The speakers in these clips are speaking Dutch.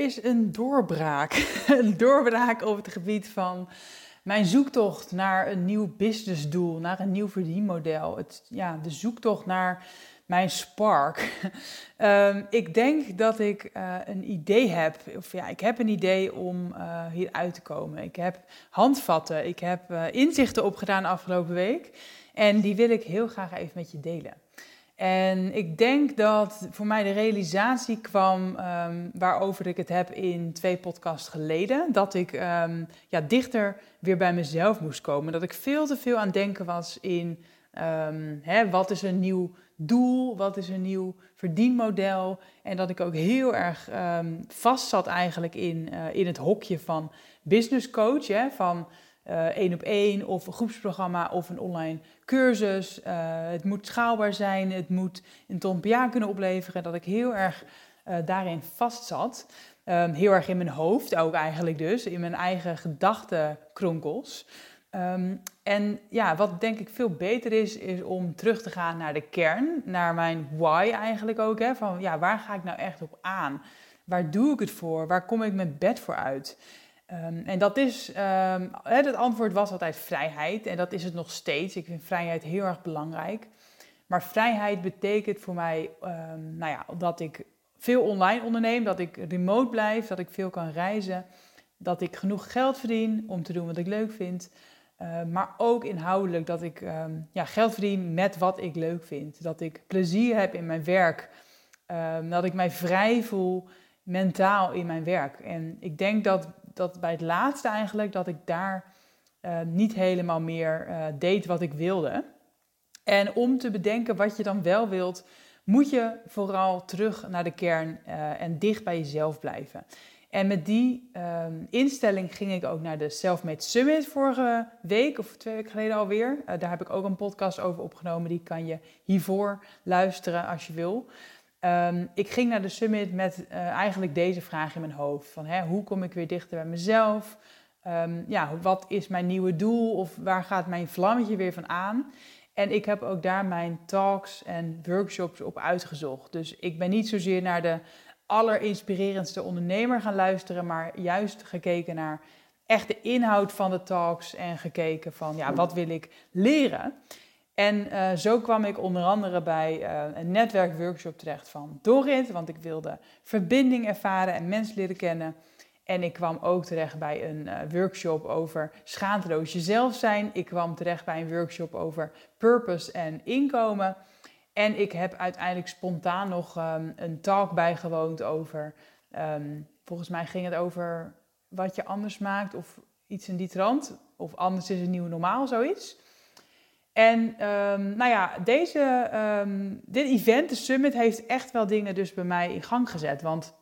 Is een doorbraak. Een doorbraak op het gebied van mijn zoektocht naar een nieuw businessdoel, naar een nieuw verdienmodel. Het, ja, de zoektocht naar mijn spark. um, ik denk dat ik uh, een idee heb, of ja, ik heb een idee om uh, hier uit te komen. Ik heb handvatten, ik heb uh, inzichten opgedaan afgelopen week en die wil ik heel graag even met je delen. En ik denk dat voor mij de realisatie kwam um, waarover ik het heb in twee podcasts geleden. Dat ik um, ja, dichter weer bij mezelf moest komen. Dat ik veel te veel aan denken was in um, hè, wat is een nieuw doel, wat is een nieuw verdienmodel. En dat ik ook heel erg vast zat eigenlijk in, uh, in het hokje van business coach. Hè, van één op één of een groepsprogramma of een online cursus. Uh, het moet schaalbaar zijn, het moet een ton per kunnen opleveren. Dat ik heel erg uh, daarin vast zat. Um, heel erg in mijn hoofd ook eigenlijk dus, in mijn eigen gedachtenkronkels. Um, en ja, wat denk ik veel beter is, is om terug te gaan naar de kern, naar mijn why eigenlijk ook. Hè? Van ja, waar ga ik nou echt op aan? Waar doe ik het voor? Waar kom ik mijn bed voor uit? Um, en dat is, um, het antwoord was altijd vrijheid en dat is het nog steeds. Ik vind vrijheid heel erg belangrijk. Maar vrijheid betekent voor mij, um, nou ja, dat ik veel online onderneem, dat ik remote blijf, dat ik veel kan reizen, dat ik genoeg geld verdien om te doen wat ik leuk vind. Maar ook inhoudelijk dat ik ja, geld verdien met wat ik leuk vind. Dat ik plezier heb in mijn werk. dat ik mij vrij voel mentaal in mijn werk. En ik denk dat dat bij het laatste eigenlijk, dat ik daar uh, niet helemaal meer uh, deed wat ik wilde. En om te bedenken wat je dan wel wilt, moet je vooral terug naar de kern uh, en dicht bij jezelf blijven. En met die um, instelling ging ik ook naar de Selfmade Summit vorige week, of twee weken geleden alweer. daar heb ik ook een podcast over opgenomen, die kan je hiervoor luisteren als je wil. Um, ik ging naar de summit met uh, eigenlijk deze vraag in mijn hoofd: van, hè, hoe kom ik weer dichter bij mezelf? Um, ja, wat is mijn nieuwe doel of waar gaat mijn vlammetje weer van aan? En ik heb ook daar mijn talks en workshops op uitgezocht. Dus ik ben niet zozeer naar de allerinspirerendste ondernemer gaan luisteren, maar juist gekeken naar echt de inhoud van de talks en gekeken van ja, wat wil ik leren? En uh, zo kwam ik onder andere bij uh, een netwerkworkshop terecht van Dorit, want ik wilde verbinding ervaren en mensen leren kennen. En ik kwam ook terecht bij een uh, workshop over schaamteloos jezelf zijn. Ik kwam terecht bij een workshop over purpose en inkomen. En ik heb uiteindelijk spontaan nog um, een talk bijgewoond over, um, volgens mij ging het over wat je anders maakt of iets in die trant. Of anders is het nieuw normaal, zoiets. En um, nou ja, deze, um, dit event, de summit, heeft echt wel dingen dus bij mij in gang gezet. Want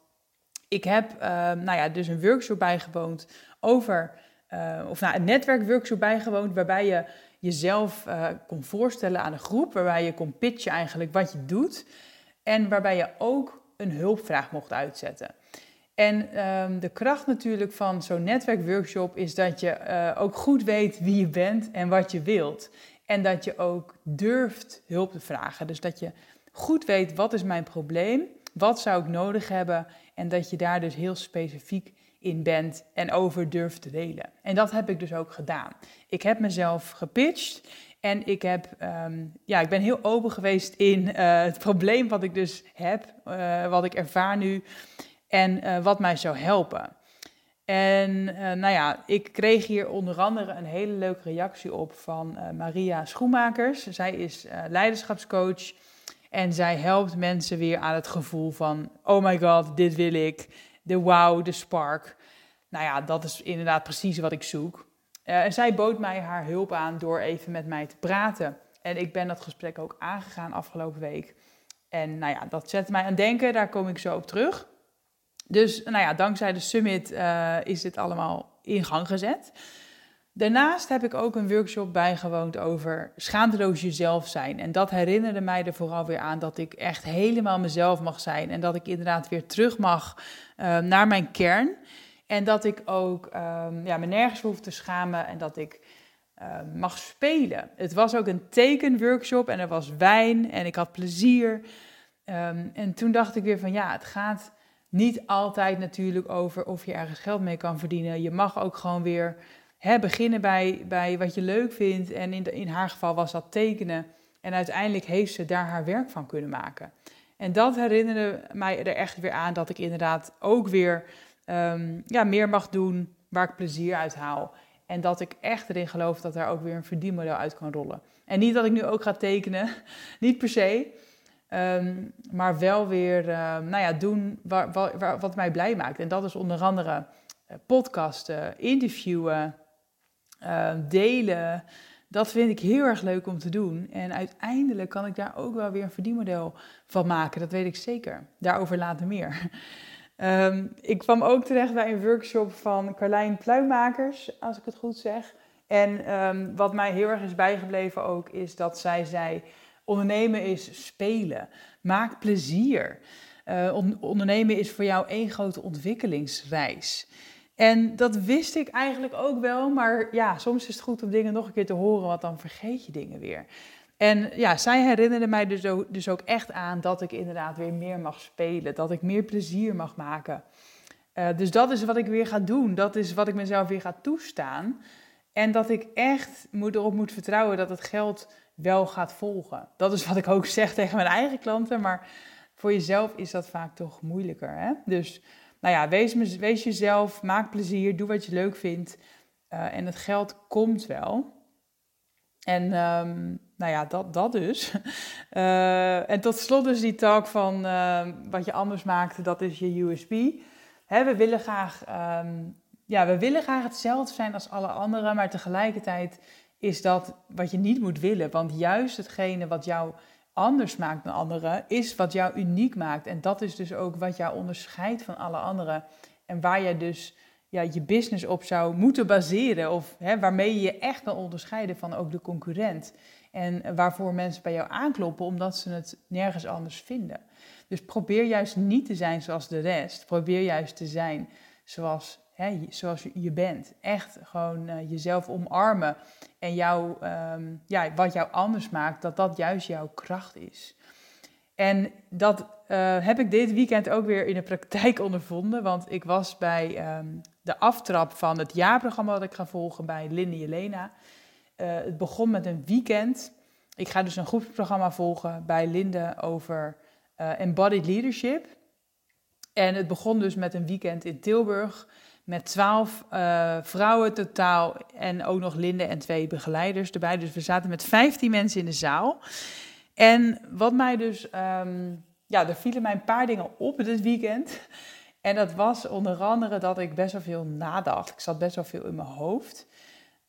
ik heb um, nou ja, dus een workshop bijgewoond over, uh, of nou, een netwerkworkshop bijgewoond, waarbij je jezelf uh, kon voorstellen aan een groep, waarbij je kon pitchen eigenlijk wat je doet. En waarbij je ook een hulpvraag mocht uitzetten. En de kracht natuurlijk van zo'n netwerkworkshop is dat je uh, ook goed weet wie je bent en wat je wilt. En dat je ook durft hulp te vragen. Dus dat je goed weet wat is mijn probleem, wat zou ik nodig hebben en dat je daar dus heel specifiek in bent en over durft te delen. En dat heb ik dus ook gedaan. Ik heb mezelf gepitcht en ik, heb, um, ja, ik ben heel open geweest in uh, het probleem wat ik dus heb, uh, wat ik ervaar nu en uh, wat mij zou helpen. En uh, nou ja, ik kreeg hier onder andere een hele leuke reactie op van uh, Maria Schoenmakers. Zij is uh, leiderschapscoach en zij helpt mensen weer aan het gevoel van: oh my god, dit wil ik. De wow, de spark. Nou ja, dat is inderdaad precies wat ik zoek. en zij bood mij haar hulp aan door even met mij te praten. En ik ben dat gesprek ook aangegaan afgelopen week. En nou ja, dat zet mij aan denken, daar kom ik zo op terug. Dus nou ja, dankzij de summit uh, is dit allemaal in gang gezet. Daarnaast heb ik ook een workshop bijgewoond over schaamteloos jezelf zijn. En dat herinnerde mij er vooral weer aan dat ik echt helemaal mezelf mag zijn. En dat ik inderdaad weer terug mag uh, naar mijn kern. En dat ik ook um, ja, me nergens hoef te schamen en dat ik uh, mag spelen. Het was ook een tekenworkshop en er was wijn en ik had plezier. Um, en toen dacht ik weer van ja, het gaat niet altijd natuurlijk over of je ergens geld mee kan verdienen. Je mag ook gewoon weer hè, beginnen bij, bij wat je leuk vindt. En in, in haar geval was dat tekenen. En uiteindelijk heeft ze daar haar werk van kunnen maken. En dat herinnerde mij er echt weer aan dat ik inderdaad ook weer um, ja, meer mag doen waar ik plezier uit haal. En dat ik echt erin geloof dat daar ook weer een verdienmodel uit kan rollen. En niet dat ik nu ook ga tekenen, niet per se. Um, maar wel weer um, nou ja, doen wat mij blij maakt. En dat is onder andere uh, podcasten, interviewen, uh, delen. Dat vind ik heel erg leuk om te doen. En uiteindelijk kan ik daar ook wel weer een verdienmodel van maken. Dat weet ik zeker. Daarover later meer. Ik kwam ook terecht bij een workshop van Carlijn Pluimakers, als ik het goed zeg. En wat mij heel erg is bijgebleven ook, is dat zij zei: ondernemen is spelen. Maak plezier. Uh, ondernemen is voor jou één grote ontwikkelingsreis. En dat wist ik eigenlijk ook wel, maar ja, soms is het goed om dingen nog een keer te horen, want dan vergeet je dingen weer. En ja, zij herinnerde mij dus ook, dus ook echt aan dat ik inderdaad weer meer mag spelen, dat ik meer plezier mag maken. Uh, dus dat is wat ik weer ga doen, dat is wat ik mezelf weer ga toestaan. En dat ik echt moet, erop moet vertrouwen dat het geld wel gaat volgen. Dat is wat ik ook zeg tegen mijn eigen klanten, maar voor jezelf is dat vaak toch moeilijker. Hè? Dus nou ja, wees, wees jezelf, maak plezier, doe wat je leuk vindt. Uh, en het geld komt wel. En um, nou ja, dat, dat dus. Uh, en tot slot dus die talk van uh, wat je anders maakt, dat is je USB. Hè, we willen graag, um, ja, we willen graag hetzelfde zijn als alle anderen, maar tegelijkertijd is dat wat je niet moet willen. Want juist hetgene wat jou anders maakt dan anderen, is wat jou uniek maakt. En dat is dus ook wat jou onderscheidt van alle anderen. En waar je dus ja, je business op zou moeten baseren. Of hè, waarmee je je echt kan onderscheiden van ook de concurrent. En waarvoor mensen bij jou aankloppen, omdat ze het nergens anders vinden. Dus probeer juist niet te zijn zoals de rest. Probeer juist te zijn zoals, hè, zoals je bent. Echt gewoon uh, jezelf omarmen. En jou, um, ja, wat jou anders maakt, dat dat juist jouw kracht is. En dat uh, heb ik dit weekend ook weer in de praktijk ondervonden. Want ik was bij um, de aftrap van het jaarprogramma dat ik ga volgen bij Linde Jelena. Uh, het begon met een weekend. Ik ga dus een groepsprogramma volgen bij Linde over embodied leadership. En het begon dus met een weekend in Tilburg met twaalf uh, vrouwen totaal en ook nog Linde en twee begeleiders erbij. Dus we zaten met vijftien mensen in de zaal. En wat mij dus, um, ja, er vielen mij een paar dingen op dit weekend. En dat was onder andere dat ik best wel veel nadacht. Ik zat best wel veel in mijn hoofd.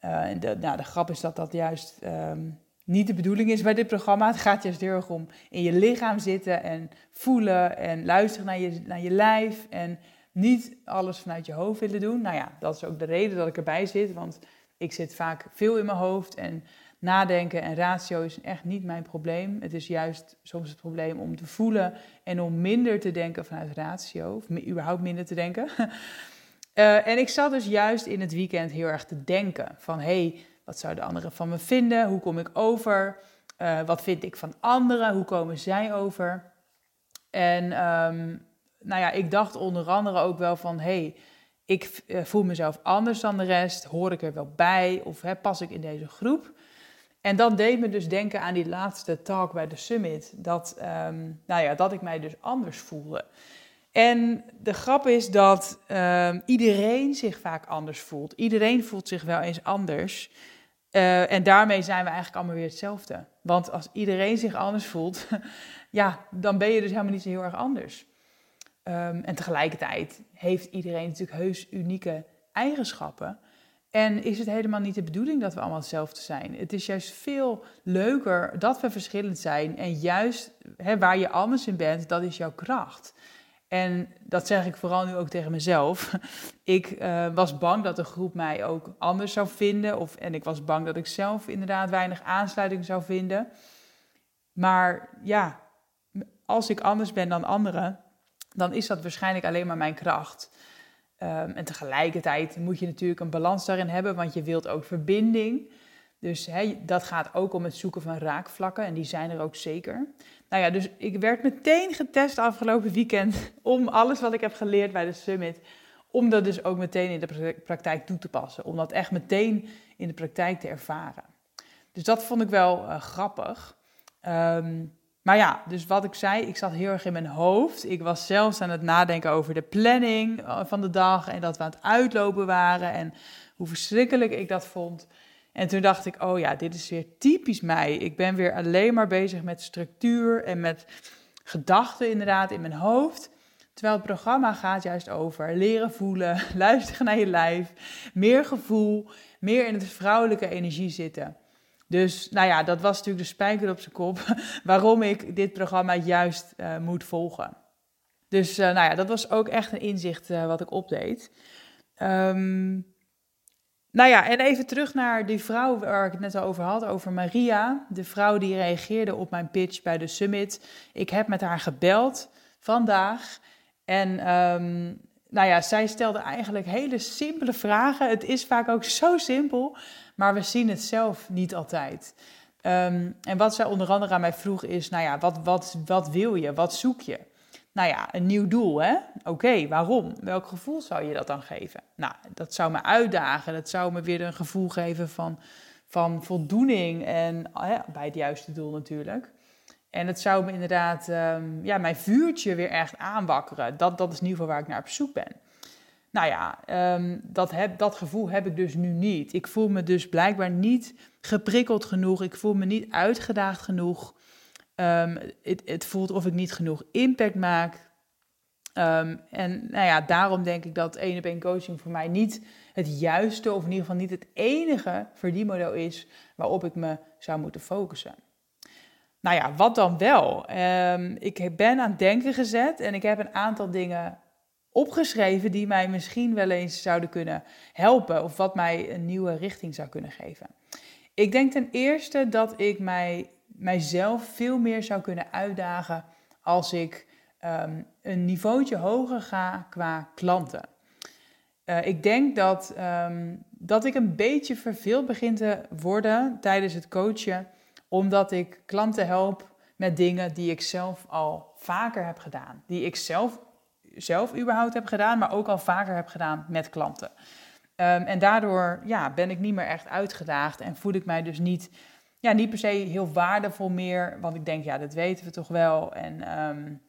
Uh, de, nou, de grap is dat dat juist um, niet de bedoeling is bij dit programma. Het gaat juist heel erg om in je lichaam zitten en voelen en luisteren naar je, naar je lijf. En niet alles vanuit je hoofd willen doen. Nou ja, dat is ook de reden dat ik erbij zit. Want ik zit vaak veel in mijn hoofd en nadenken en ratio is echt niet mijn probleem. Het is juist soms het probleem om te voelen en om minder te denken vanuit ratio, of überhaupt minder te denken. uh, en ik zat dus juist in het weekend heel erg te denken van hé, hey, wat zouden anderen van me vinden? Hoe kom ik over? Uh, wat vind ik van anderen? Hoe komen zij over? En um, nou ja, ik dacht onder andere ook wel van hey, ik uh, voel mezelf anders dan de rest. Hoor ik er wel bij? Of hè, pas ik in deze groep? En dat deed me dus denken aan die laatste talk bij de summit. Dat, um, nou ja, dat ik mij dus anders voelde. En de grap is dat um, iedereen zich vaak anders voelt. Iedereen voelt zich wel eens anders. Uh, en daarmee zijn we eigenlijk allemaal weer hetzelfde. Want als iedereen zich anders voelt, ja, dan ben je dus helemaal niet zo heel erg anders. Um, en tegelijkertijd heeft iedereen natuurlijk heus unieke eigenschappen. En is het helemaal niet de bedoeling dat we allemaal hetzelfde zijn? Het is juist veel leuker dat we verschillend zijn. En juist waar je anders in bent, dat is jouw kracht. En dat zeg ik vooral nu ook tegen mezelf. Ik uh, was bang dat de groep mij ook anders zou vinden. Of, en ik was bang dat ik zelf inderdaad weinig aansluiting zou vinden. Maar ja, als ik anders ben dan anderen, dan is dat waarschijnlijk alleen maar mijn kracht. Um, en tegelijkertijd moet je natuurlijk een balans daarin hebben, want je wilt ook verbinding. Dus dat gaat ook om het zoeken van raakvlakken en die zijn er ook zeker. Nou ja, dus ik werd meteen getest afgelopen weekend om alles wat ik heb geleerd bij de summit, om dat dus ook meteen in de praktijk toe te passen. Om dat echt meteen in de praktijk te ervaren. Dus dat vond ik wel uh, grappig. Um, maar ja, dus wat ik zei, ik zat heel erg in mijn hoofd. Ik was zelfs aan het nadenken over de planning eh, van de dag en dat we aan het uitlopen waren en hoe verschrikkelijk ik dat vond. En toen dacht ik, oh ja, dit is weer typisch mij. Ik ben weer alleen maar bezig met structuur en met gedachten inderdaad in mijn hoofd. Terwijl het programma gaat juist over leren voelen, luisteren naar je lijf, meer gevoel, meer in het vrouwelijke energie zitten. Dus nou ja, dat was natuurlijk de spijker op zijn kop waarom ik dit programma juist uh, moet volgen. Dus uh, nou ja, dat was ook echt een inzicht uh, wat ik opdeed. Um, nou ja, en even terug naar die vrouw waar ik het net over had, over Maria. De vrouw die reageerde op mijn pitch bij de summit. Ik heb met haar gebeld vandaag. En um, nou ja, zij stelde eigenlijk hele simpele vragen. Het is vaak ook zo simpel, maar we zien het zelf niet altijd. Um, en wat zij onder andere aan mij vroeg is, nou ja, wat, wat, wat wil je? Wat zoek je? Nou ja, een nieuw doel, hè? Oké, waarom? Welk gevoel zou je dat dan geven? Nou, dat zou me uitdagen. Dat zou me weer een gevoel geven van, van voldoening en bij het juiste doel natuurlijk. En het zou me inderdaad, um, ja, mijn vuurtje weer echt aanwakkeren. Dat, dat is in ieder geval waar ik naar op zoek ben. Nou ja, um, dat, heb, dat gevoel heb ik dus nu niet. Ik voel me dus blijkbaar niet geprikkeld genoeg. Ik voel me niet uitgedaagd genoeg. Um, het, voelt of ik niet genoeg impact maak. en nou ja, daarom denk ik dat één op één coaching voor mij niet het juiste, of in ieder geval niet het enige verdienmodel is waarop ik me zou moeten focussen. Nou ja, wat dan wel? Ik ben aan het denken gezet en ik heb een aantal dingen opgeschreven die mij misschien wel eens zouden kunnen helpen of wat mij een nieuwe richting zou kunnen geven. Ik denk ten eerste dat ik mij, mijzelf veel meer zou kunnen uitdagen als ik um, een niveautje hoger ga qua klanten. Uh, ik denk dat, um, dat ik een beetje verveeld begin te worden tijdens het coachen omdat ik klanten help met dingen die ik zelf al vaker heb gedaan. Die ik zelf, zelf überhaupt heb gedaan, maar ook al vaker heb gedaan met klanten. Um, en daardoor ja, ben ik niet meer echt uitgedaagd en voel ik mij dus niet, ja, niet per se heel waardevol meer. Want ik denk, ja, dat weten we toch wel. En um,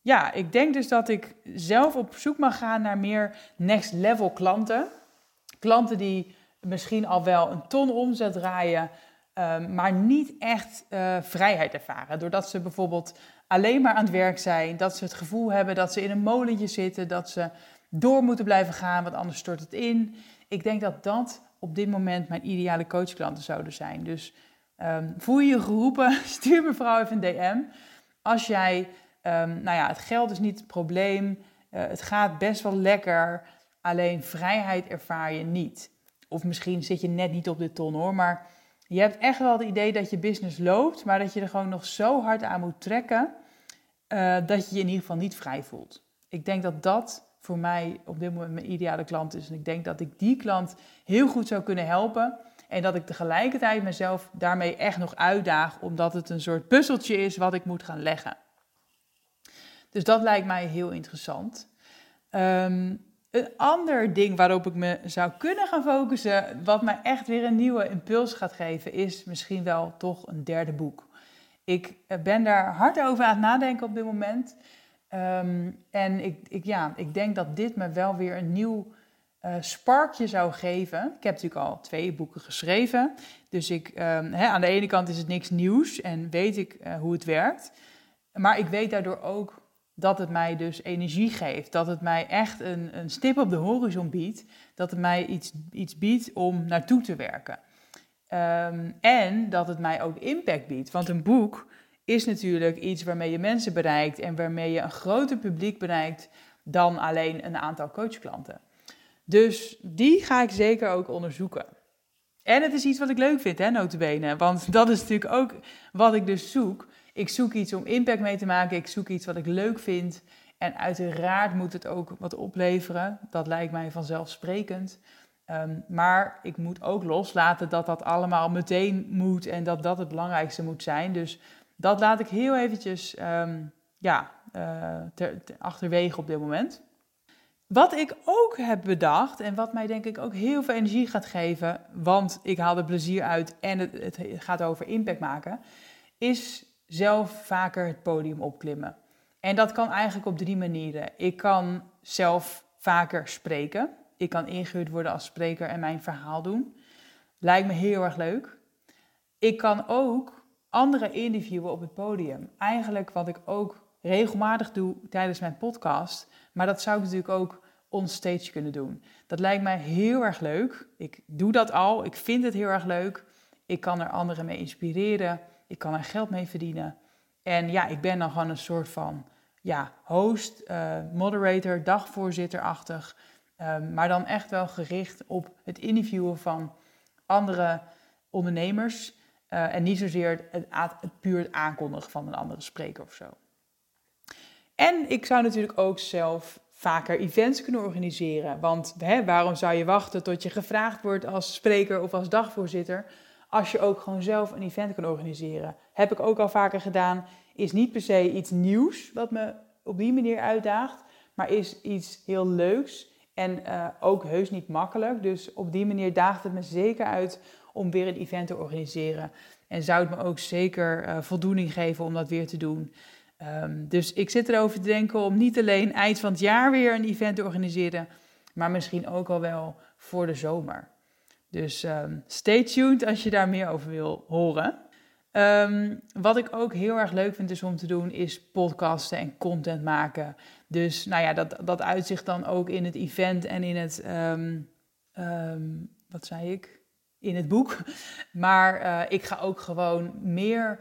ja, ik denk dus dat ik zelf op zoek mag gaan naar meer next level klanten. Klanten die misschien al wel een ton omzet draaien, Ehm, maar niet echt uh, vrijheid ervaren. Doordat ze bijvoorbeeld alleen maar aan het werk zijn, dat ze het gevoel hebben dat ze in een molentje zitten, dat ze door moeten blijven gaan, want anders stort het in. Ik denk dat dat op dit moment mijn ideale coachklanten zouden zijn. Dus um, voel je je geroepen, stuur me vooral even een DM. Als jij, um, nou ja, het geld is niet het probleem, uh, het gaat best wel lekker, alleen vrijheid ervaar je niet. Of misschien zit je net niet op de ton hoor, maar je hebt echt wel het idee dat je business loopt, maar dat je er gewoon nog zo hard aan moet trekken uh, dat je je in ieder geval niet vrij voelt. Ik denk dat dat voor mij op dit moment mijn ideale klant is. En ik denk dat ik die klant heel goed zou kunnen helpen. En dat ik tegelijkertijd mezelf daarmee echt nog uitdaag, omdat het een soort puzzeltje is wat ik moet gaan leggen. Dus dat lijkt mij heel interessant. Um, een ander ding waarop ik me zou kunnen gaan focussen, wat mij echt weer een nieuwe impuls gaat geven, is misschien wel toch een derde boek. Ik eh, ben daar hard over aan het nadenken op dit moment. Um, en ik, ik, ja, ik denk dat dit me wel weer een nieuw uh, sparkje zou geven. Ik heb natuurlijk al twee boeken geschreven. Dus ik, hè, aan de ene kant is het niks nieuws en weet ik uh, hoe het werkt. Maar ik weet daardoor ook dat het mij dus energie geeft. Dat het mij echt een, een stip op de horizon biedt. Dat het mij iets, iets biedt om naartoe te werken. Ehm, en dat het mij ook impact biedt. Want een boek is natuurlijk iets waarmee je mensen bereikt en waarmee je een groter publiek bereikt dan alleen een aantal coachklanten. Dus die ga ik zeker ook onderzoeken. En het is iets wat ik leuk vind, hè, notabene. Want dat is natuurlijk ook wat ik dus zoek. Ik zoek iets om impact mee te maken. Ik zoek iets wat ik leuk vind. En uiteraard moet het ook wat opleveren. Dat lijkt mij vanzelfsprekend. Um, maar ik moet ook loslaten dat dat allemaal meteen moet en dat dat het belangrijkste moet zijn. Dus dat laat ik heel eventjes um, ja, ter achterwege op dit moment. Wat ik ook heb bedacht en wat mij denk ik ook heel veel energie gaat geven, want ik haal er plezier uit en het, het gaat over impact maken, is zelf vaker het podium opklimmen. En dat kan eigenlijk op drie manieren. Ik kan zelf vaker spreken. Ik kan ingehuurd worden als spreker en mijn verhaal doen. Lijkt me heel erg leuk. Ik kan ook anderen interviewen op het podium. Eigenlijk wat ik ook regelmatig doe tijdens mijn podcast. Maar dat zou ik natuurlijk ook onstage kunnen doen. Dat lijkt mij heel erg leuk. Ik doe dat al. Ik vind het heel erg leuk. Ik kan er anderen mee inspireren. Ik kan er geld mee verdienen. En ja, ik ben dan gewoon een soort van ja, host, uh, moderator, dagvoorzitterachtig. Um, maar dan echt wel gericht op het interviewen van andere ondernemers. Uh, en niet zozeer het, het, puur het aankondigen van een andere spreker of zo. En ik zou natuurlijk ook zelf vaker events kunnen organiseren. Want hè, waarom zou je wachten tot je gevraagd wordt als spreker of als dagvoorzitter, als je ook gewoon zelf een event kan organiseren? Heb ik ook al vaker gedaan. Is niet per se iets nieuws wat me op die manier uitdaagt, maar is iets heel leuks en uh, ook heus niet makkelijk. Dus op die manier daagt het me zeker uit om weer een event te organiseren. En zou het me ook zeker uh, voldoening geven om dat weer te doen. Um, dus ik zit erover te denken om niet alleen eind van het jaar weer een event te organiseren, maar misschien ook al wel voor de zomer. Dus um, stay tuned als je daar meer over wil horen. Um, wat ik ook heel erg leuk vind dus om te doen, is podcasten en content maken. Dus nou ja, dat, dat uitzicht dan ook in het event en in het, wat zei ik? In het boek. Maar uh, ik ga ook gewoon meer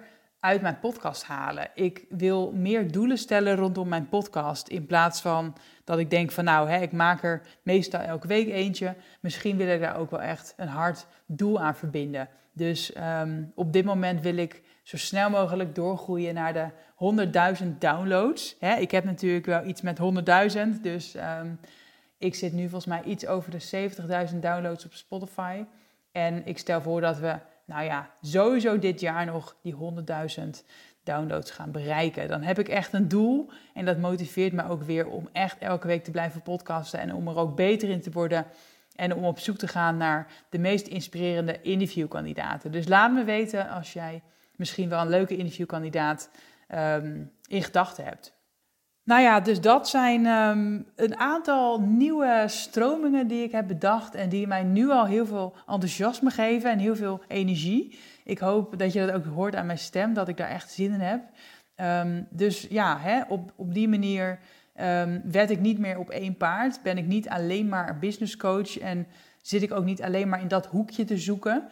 uit mijn podcast halen. Ik wil meer doelen stellen rondom mijn podcast. In plaats van dat ik denk van nou, hè, ik maak er meestal elke week eentje. Misschien wil ik daar ook wel echt een hard doel aan verbinden. Dus um, op dit moment wil ik zo snel mogelijk doorgroeien naar de 100.000 downloads. Hè, ik heb natuurlijk wel iets met 100.000. Dus um, ik zit nu volgens mij iets over de 70.000 downloads op Spotify. En ik stel voor dat we nou ja, sowieso dit jaar nog die 100.000 downloads gaan bereiken. Dan heb ik echt een doel en dat motiveert me ook weer om echt elke week te blijven podcasten en om er ook beter in te worden en om op zoek te gaan naar de meest inspirerende interviewkandidaten. Dus laat me weten als jij misschien wel een leuke interviewkandidaat um, in gedachten hebt. Nou ja, dus dat zijn um, een aantal nieuwe stromingen die ik heb bedacht en die mij nu al heel veel enthousiasme geven en heel veel energie. Ik hoop dat je dat ook hoort aan mijn stem, dat ik daar echt zin in heb. Um, dus ja, hè, op, op die manier um, wed ik niet meer op één paard. Ben ik niet alleen maar business coach en zit ik ook niet alleen maar in dat hoekje te zoeken.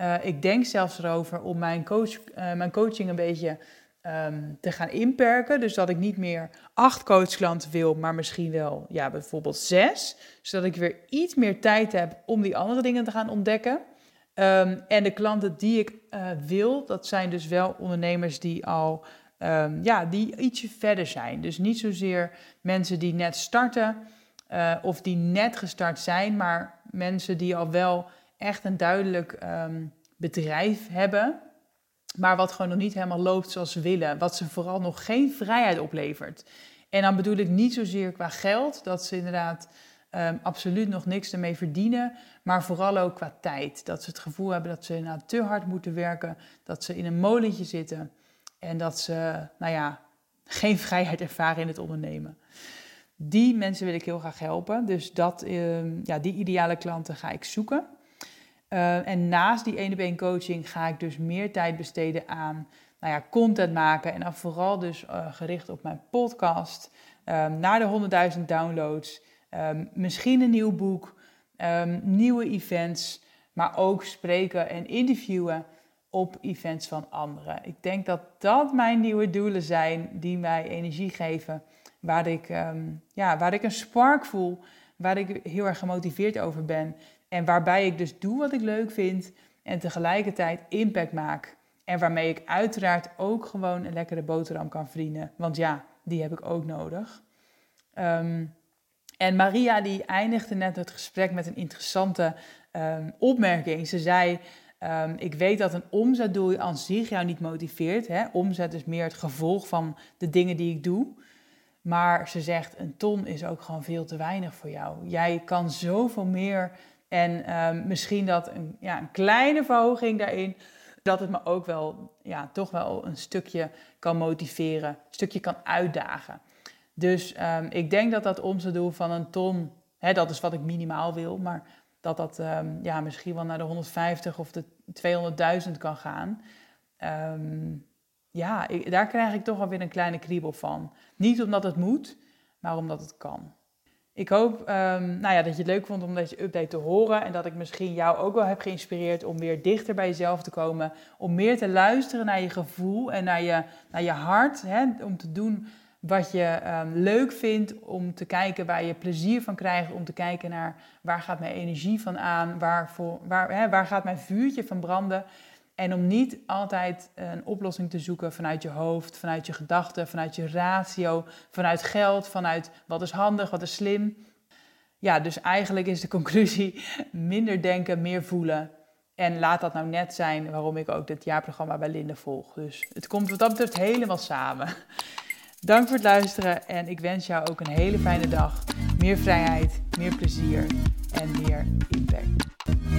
Uh, ik denk zelfs erover om mijn, coach, uh, mijn coaching een beetje um, te gaan inperken. Dus dat ik niet meer acht coachklanten wil, maar misschien wel ja, bijvoorbeeld zes. Zodat ik weer iets meer tijd heb om die andere dingen te gaan ontdekken. Um, en de klanten die ik uh, wil, dat zijn dus wel ondernemers die al um, ja, die ietsje verder zijn. Dus niet zozeer mensen die net starten uh, of die net gestart zijn, maar mensen die al wel echt een duidelijk bedrijf hebben maar wat gewoon nog niet helemaal loopt zoals ze willen. Wat ze vooral nog geen vrijheid oplevert. En dan bedoel ik niet zozeer qua geld, dat ze inderdaad um, absoluut nog niks ermee verdienen, maar vooral ook qua tijd. Dat ze het gevoel hebben dat ze inderdaad te hard moeten werken, dat ze in een molentje zitten en dat ze, nou ja, geen vrijheid ervaren in het ondernemen. Die mensen wil ik heel graag helpen. Dus dat, uh, ja, die ideale klanten ga ik zoeken. Uh, en naast die ene been coaching ga ik dus meer tijd besteden aan nou ja, content maken. En dan vooral dus uh, gericht op mijn podcast. Um, naar de 100.000 downloads. Um, misschien een nieuw boek. Um, nieuwe events. Maar ook spreken en interviewen op events van anderen. Ik denk dat dat mijn nieuwe doelen zijn die mij energie geven. Waar ik, ja, waar ik een spark voel. Waar ik heel erg gemotiveerd over ben. En waarbij ik dus doe wat ik leuk vind. En tegelijkertijd impact maak. En waarmee ik uiteraard ook gewoon een lekkere boterham kan verdienen. Want ja, die heb ik ook nodig. Um, en Maria die eindigde net het gesprek met een interessante um, opmerking. Ze zei, um, ik weet dat een omzetdoel aan zich jou niet motiveert. Hè? Omzet is meer het gevolg van de dingen die ik doe. Maar ze zegt, een ton is ook gewoon veel te weinig voor jou. Jij kan zoveel meer. En misschien dat een, ja, een kleine verhoging daarin dat het me ook wel, ja, toch wel een stukje kan motiveren, een stukje kan uitdagen. Dus um, ik denk dat dat omzetdoel van een ton, hè, dat is wat ik minimaal wil, maar dat dat um, ja, misschien wel naar de 150 of de 200.000 kan gaan. Ja, daar krijg ik toch wel weer een kleine kriebel van. Niet omdat het moet, maar omdat het kan. Ik hoop um, nou ja, dat je het leuk vond om deze update te horen. En dat ik misschien jou ook wel heb geïnspireerd om weer dichter bij jezelf te komen. Om meer te luisteren naar je gevoel en naar je, naar je hart. Hè, om te doen wat je um, leuk vindt. Om te kijken waar je plezier van krijgt. Om te kijken naar waar gaat mijn energie van aan. Waar, voor, waar, hè, waar gaat mijn vuurtje van branden. En om niet altijd een oplossing te zoeken vanuit je hoofd, vanuit je gedachten, vanuit je ratio, vanuit geld, vanuit wat is handig, wat is slim. Ja, dus eigenlijk is de conclusie minder denken, meer voelen. En laat dat nou net zijn waarom ik ook dit jaarprogramma bij Linde volg. Dus het komt wat dat betreft helemaal samen. Dank voor het luisteren en ik wens jou ook een hele fijne dag. Meer vrijheid, meer plezier en meer impact.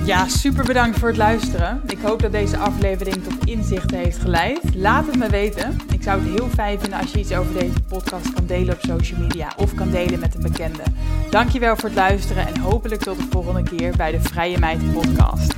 Ja, super bedankt voor het luisteren. Ik hoop dat deze aflevering tot inzichten heeft geleid. Laat het me weten. Ik zou het heel fijn vinden als je iets over deze podcast kan delen op social media of kan delen met een bekende. Dankjewel voor het luisteren en hopelijk tot de volgende keer bij de Vrije Meid podcast.